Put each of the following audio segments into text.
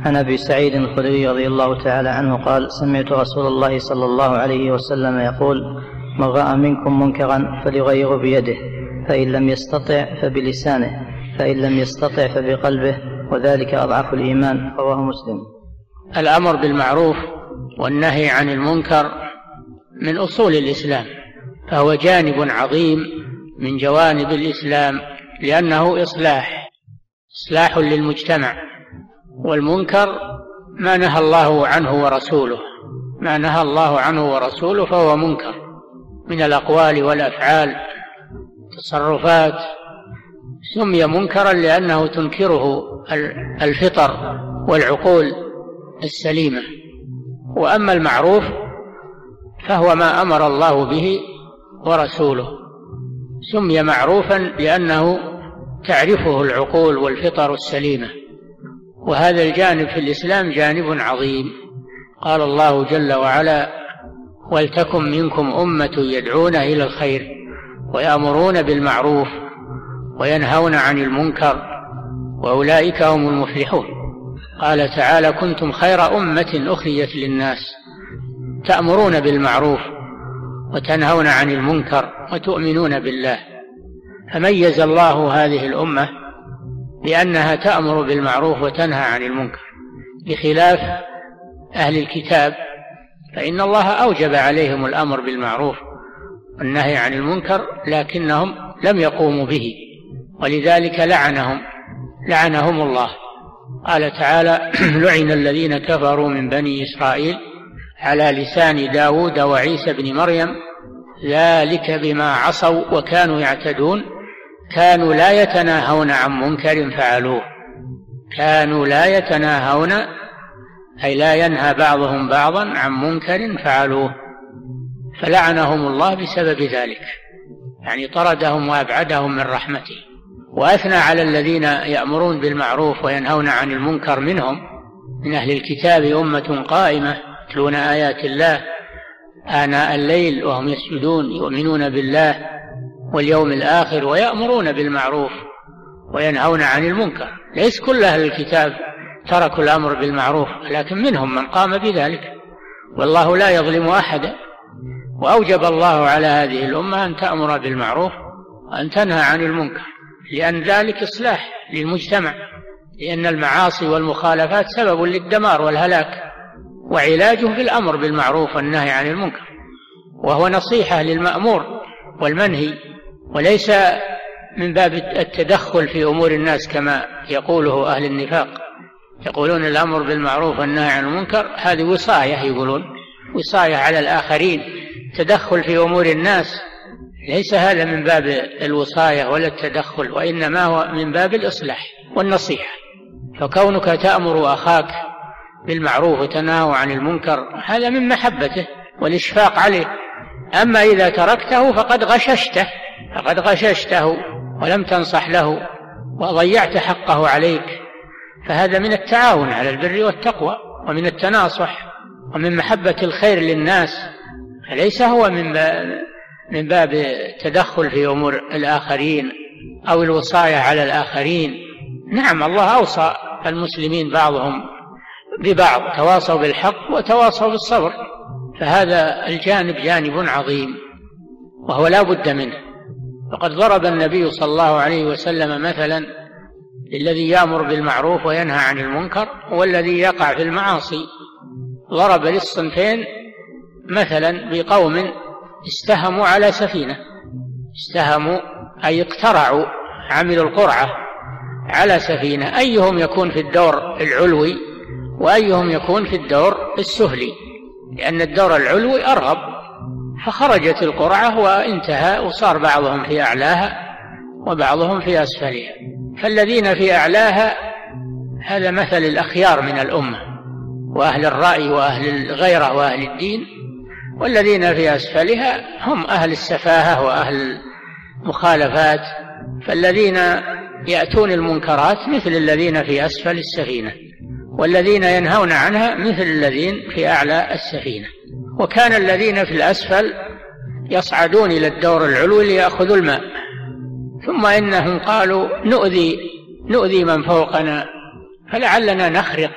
عن أبي سعيد الخدري رضي الله تعالى عنه قال سمعت رسول الله صلى الله عليه وسلم يقول من رأى منكم منكرا فليغيره بيده فإن لم يستطع فبلسانه فإن لم يستطع فبقلبه وذلك أضعف الإيمان. رواه مسلم. الأمر بالمعروف والنهي عن المنكر من أصول الإسلام فهو جانب عظيم من جوانب الإسلام لأنه إصلاح إصلاح للمجتمع. والمنكر ما نهى الله عنه ورسوله. ما نهى الله عنه ورسوله فهو منكر. من الأقوال والأفعال تصرفات. سمي منكرا لأنه تنكره الفطر والعقول السليمة. وأما المعروف فهو ما أمر الله به ورسوله. سمي معروفا لأنه تعرفه العقول والفطر السليمة. وهذا الجانب في الإسلام جانب عظيم. قال الله جل وعلا ولتكن منكم أمة يدعون إلى الخير ويأمرون بالمعروف وينهون عن المنكر وأولئك هم المفلحون قال تعالى كنتم خير أمة أخرجت للناس تأمرون بالمعروف وتنهون عن المنكر وتؤمنون بالله فميز الله هذه الأمة لأنها تأمر بالمعروف وتنهى عن المنكر. بخلاف أهل الكتاب فإن الله أوجب عليهم الأمر بالمعروف والنهي عن المنكر لكنهم لم يقوموا به ولذلك لعنهم لعنهم الله. قال تعالى لعن الذين كفروا من بني إسرائيل على لسان داود وعيسى بن مريم ذلك بما عصوا وكانوا يعتدون. كانوا لا يتناهون عن منكر فعلوه. كانوا لا يتناهون أي لا ينهى بعضهم بعضا عن منكر فعلوه. فلعنهم الله بسبب ذلك يعني طردهم وأبعدهم من رحمته. وأثنى على الذين يأمرون بالمعروف وينهون عن المنكر منهم من أهل الكتاب أمة قائمة يتلون آيات الله آناء الليل وهم يسجدون يؤمنون بالله. واليوم الآخر ويأمرون بالمعروف وينهون عن المنكر. ليس كل أهل الكتاب تركوا الأمر بالمعروف لكن منهم من قام بذلك. والله لا يظلم أحدا. وأوجب الله على هذه الأمة أن تأمر بالمعروف وأن تنهى عن المنكر لأن ذلك إصلاح للمجتمع لأن المعاصي والمخالفات سبب للدمار والهلاك وعلاجه بالأمر بالمعروف والنهي عن المنكر. وهو نصيحة للمأمور والمنهي وليس من باب التدخل في أمور الناس كما يقوله أهل النفاق. يقولون الأمر بالمعروف والنهي عن المنكر هذه وصاية يقولون وصاية على الآخرين. تدخل في أمور الناس ليس هذا من باب الوصاية ولا التدخل وإنما هو من باب الإصلاح والنصيحة. فكونك تأمر أخاك بالمعروف وتنهى عن المنكر هذا من محبته والإشفاق عليه. أما إذا تركته فقد غششته. فقد غششته ولم تنصح له وضيعت حقه عليك. فهذا من التعاون على البر والتقوى ومن التناصح ومن محبة الخير للناس. فليس هو من من باب التدخل في أمور الآخرين أو الوصاية على الآخرين. نعم الله أوصى المسلمين بعضهم ببعض تواصوا بالحق وتواصوا بالصبر. فهذا الجانب جانب عظيم وهو لا بد منه. فقد ضرب النبي صلى الله عليه وسلم مثلا للذي يأمر بالمعروف وينهى عن المنكر والذي يقع في المعاصي. ضرب للصنفين مثلا بقوم استهموا على سفينة. استهموا أي اقترعوا عملوا القرعة على سفينة. أيهم يكون في الدور العلوي وأيهم يكون في الدور السفلي لأن الدور العلوي أرغب. فخرجت القرعة وانتهى وصار بعضهم في أعلاها وبعضهم في أسفلها. فالذين في أعلاها هذا مثل الأخيار من الأمة وأهل الرأي وأهل الغيرة وأهل الدين. والذين في أسفلها هم أهل السفاهة وأهل المخالفات. فالذين يأتون المنكرات مثل الذين في أسفل السفينة والذين ينهون عنها مثل الذين في أعلى السفينة. وكان الذين في الأسفل يصعدون إلى الدور العلوي ليأخذوا الماء. ثم إنهم قالوا نؤذي نؤذي من فوقنا فلعلنا نخرق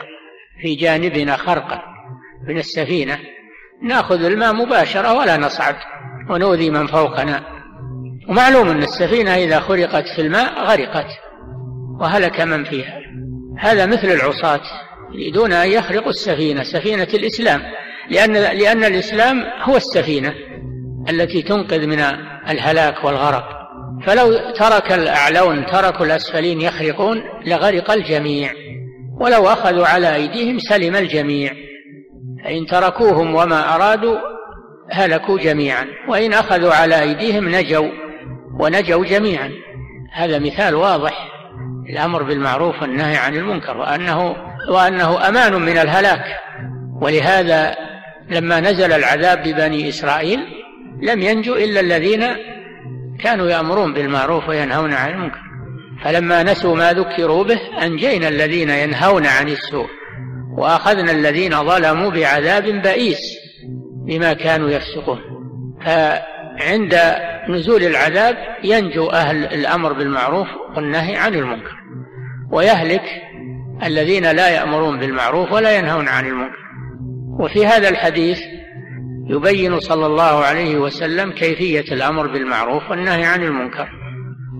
في جانبنا خرقا من السفينة. نأخذ الماء مباشرة ولا نصعد ونؤذي من فوقنا. ومعلوم أن السفينة إذا خرقت في الماء غرقت وهلك من فيها. هذا مثل العصاة يريدون أن يخرقوا السفينة سفينة الإسلام. لأن لأن الإسلام هو السفينة التي تنقذ من الهلاك والغرق. فلو ترك الأعلون تركوا الأسفلين يخرقون لغرق الجميع. ولو أخذوا على أيديهم سلم الجميع. فإن تركوهم وما أرادوا هلكوا جميعا. وإن أخذوا على أيديهم نجوا ونجوا جميعا. هذا مثال واضح الأمر بالمعروف والنهي عن المنكر وأنه وأنه أمان من الهلاك. ولهذا لما نزل العذاب ببني إسرائيل لم ينجو إلا الذين كانوا يأمرون بالمعروف وينهون عن المنكر. فلما نسوا ما ذكروا به أنجينا الذين ينهون عن السوء وأخذنا الذين ظلموا بعذاب بئيس بما كانوا يفسقون. فعند نزول العذاب ينجو أهل الأمر بالمعروف والنهي عن المنكر ويهلك الذين لا يأمرون بالمعروف ولا ينهون عن المنكر. وفي هذا الحديث يبين صلى الله عليه وسلم كيفية الأمر بالمعروف والنهي عن المنكر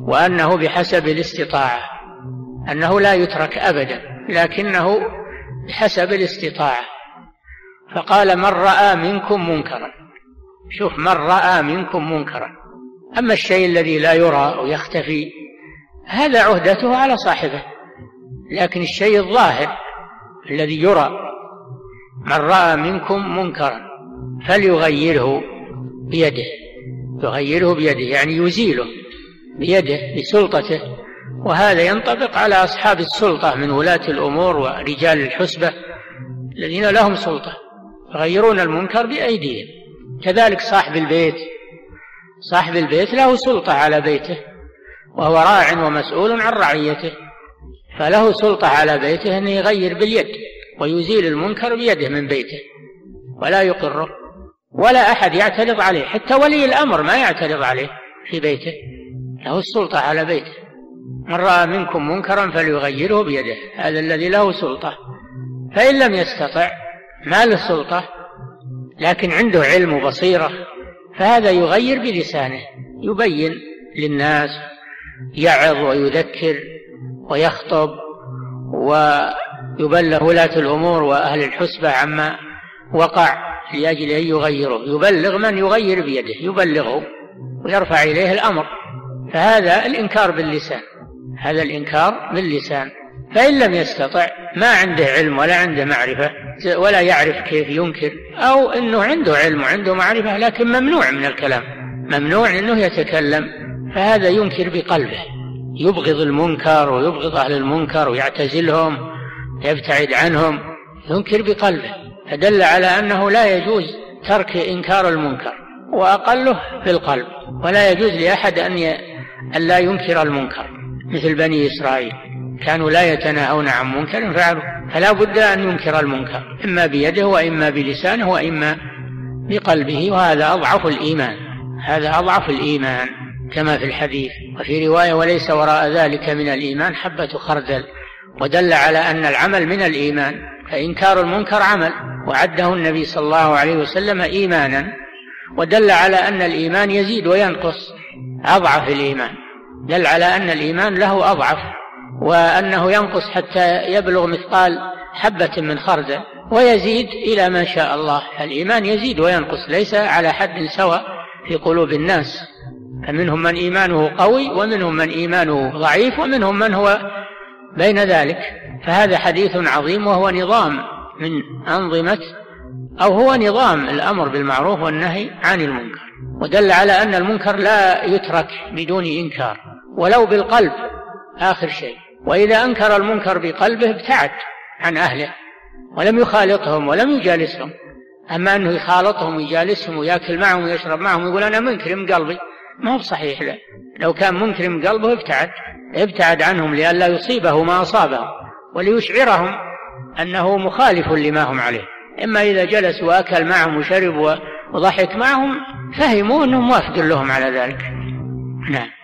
وأنه بحسب الاستطاعة أنه لا يترك أبدا لكنه بحسب الاستطاعة. فقال من رأى منكم منكرا شوف من رأى منكم منكرا أما الشيء الذي لا يرى ويختفي هذا عهدته على صاحبه لكن الشيء الظاهر الذي يرى من رأى منكم منكرا فليغيره بيده. يغيره بيده يعني يزيله بيده بسلطته. وهذا ينطبق على أصحاب السلطة من ولاة الأمور ورجال الحسبة الذين لهم سلطة يغيرون المنكر بأيديهم. كذلك صاحب البيت صاحب البيت له سلطة على بيته وهو راع ومسؤول عن رعيته فله سلطة على بيته أن يغير باليد. ويزيل المنكر بيده من بيته ولا يقره ولا أحد يعترض عليه حتى ولي الأمر ما يعترض عليه في بيته له السلطة على بيته. من رأى منكم منكرا فليغيره بيده هذا الذي له سلطة. فإن لم يستطع ما له سلطة لكن عنده علم وبصيرة فهذا يغير بلسانه يبين للناس يعظ ويذكر ويخطب ويبلغ ولاة الأمور وأهل الحسبة عما وقع لأجل أن يغيره. يبلغ من يغير بيده؟ يبلغه ويرفع إليه الأمر. فهذا الإنكار باللسان. هذا الإنكار باللسان. فإن لم يستطع ما عنده علم ولا عنده معرفة ولا يعرف كيف ينكر أو أنه عنده علم وعنده معرفة لكن ممنوع من الكلام. ممنوع أنه يتكلم. فهذا ينكر بقلبه. يبغض المنكر ويبغض أهل المنكر ويعتزلهم. يبتعد عنهم ينكر بقلبه. فدل على أنه لا يجوز ترك إنكار المنكر وأقله في القلب ولا يجوز لأحد أن أن لا ينكر المنكر. مثل بني إسرائيل كانوا لا يتناهون عن منكر فعلوا. فلا بد أن ينكر المنكر إما بيده وإما بلسانه وإما بقلبه وهذا أضعف الإيمان. هذا أضعف الإيمان كما في الحديث. وفي رواية وليس وراء ذلك من الإيمان حبة خردل. ودل على أن العمل من الإيمان فإنكار المنكر عمل وعده النبي صلى الله عليه وسلم إيمانا ودل على أن الإيمان يزيد وينقص أضعف الإيمان. دل على أن الإيمان له أضعف وأنه ينقص حتى يبلغ مثقال حبة من خردل ويزيد إلى ما شاء الله. الإيمان يزيد وينقص ليس على حد سواء في قلوب الناس. فمنهم من إيمانه قوي ومنهم من إيمانه ضعيف ومنهم من هو بين ذلك فهذا حديث عظيم وهو نظام من أنظمة أو هو نظام الأمر بالمعروف والنهي عن المنكر. ودل على أن المنكر لا يترك بدون إنكار ولو بالقلب آخر شيء. وإذا أنكر المنكر بقلبه ابتعد عن أهله ولم يخالطهم ولم يجالسهم. أما أنه يخالطهم ويجالسهم ويأكل معهم ويشرب معهم ويقول أنا منكرم قلبي ما هو صحيح لا لو كان منكرم قلبه ابتعد. ابتعد عنهم لئلا يصيبه ما أصابه وليشعرهم أنه مخالف لما هم عليه. إما إذا جلس وأكل معهم وشرب وضحك معهم فهموا أنه موافق لهم على ذلك. نعم.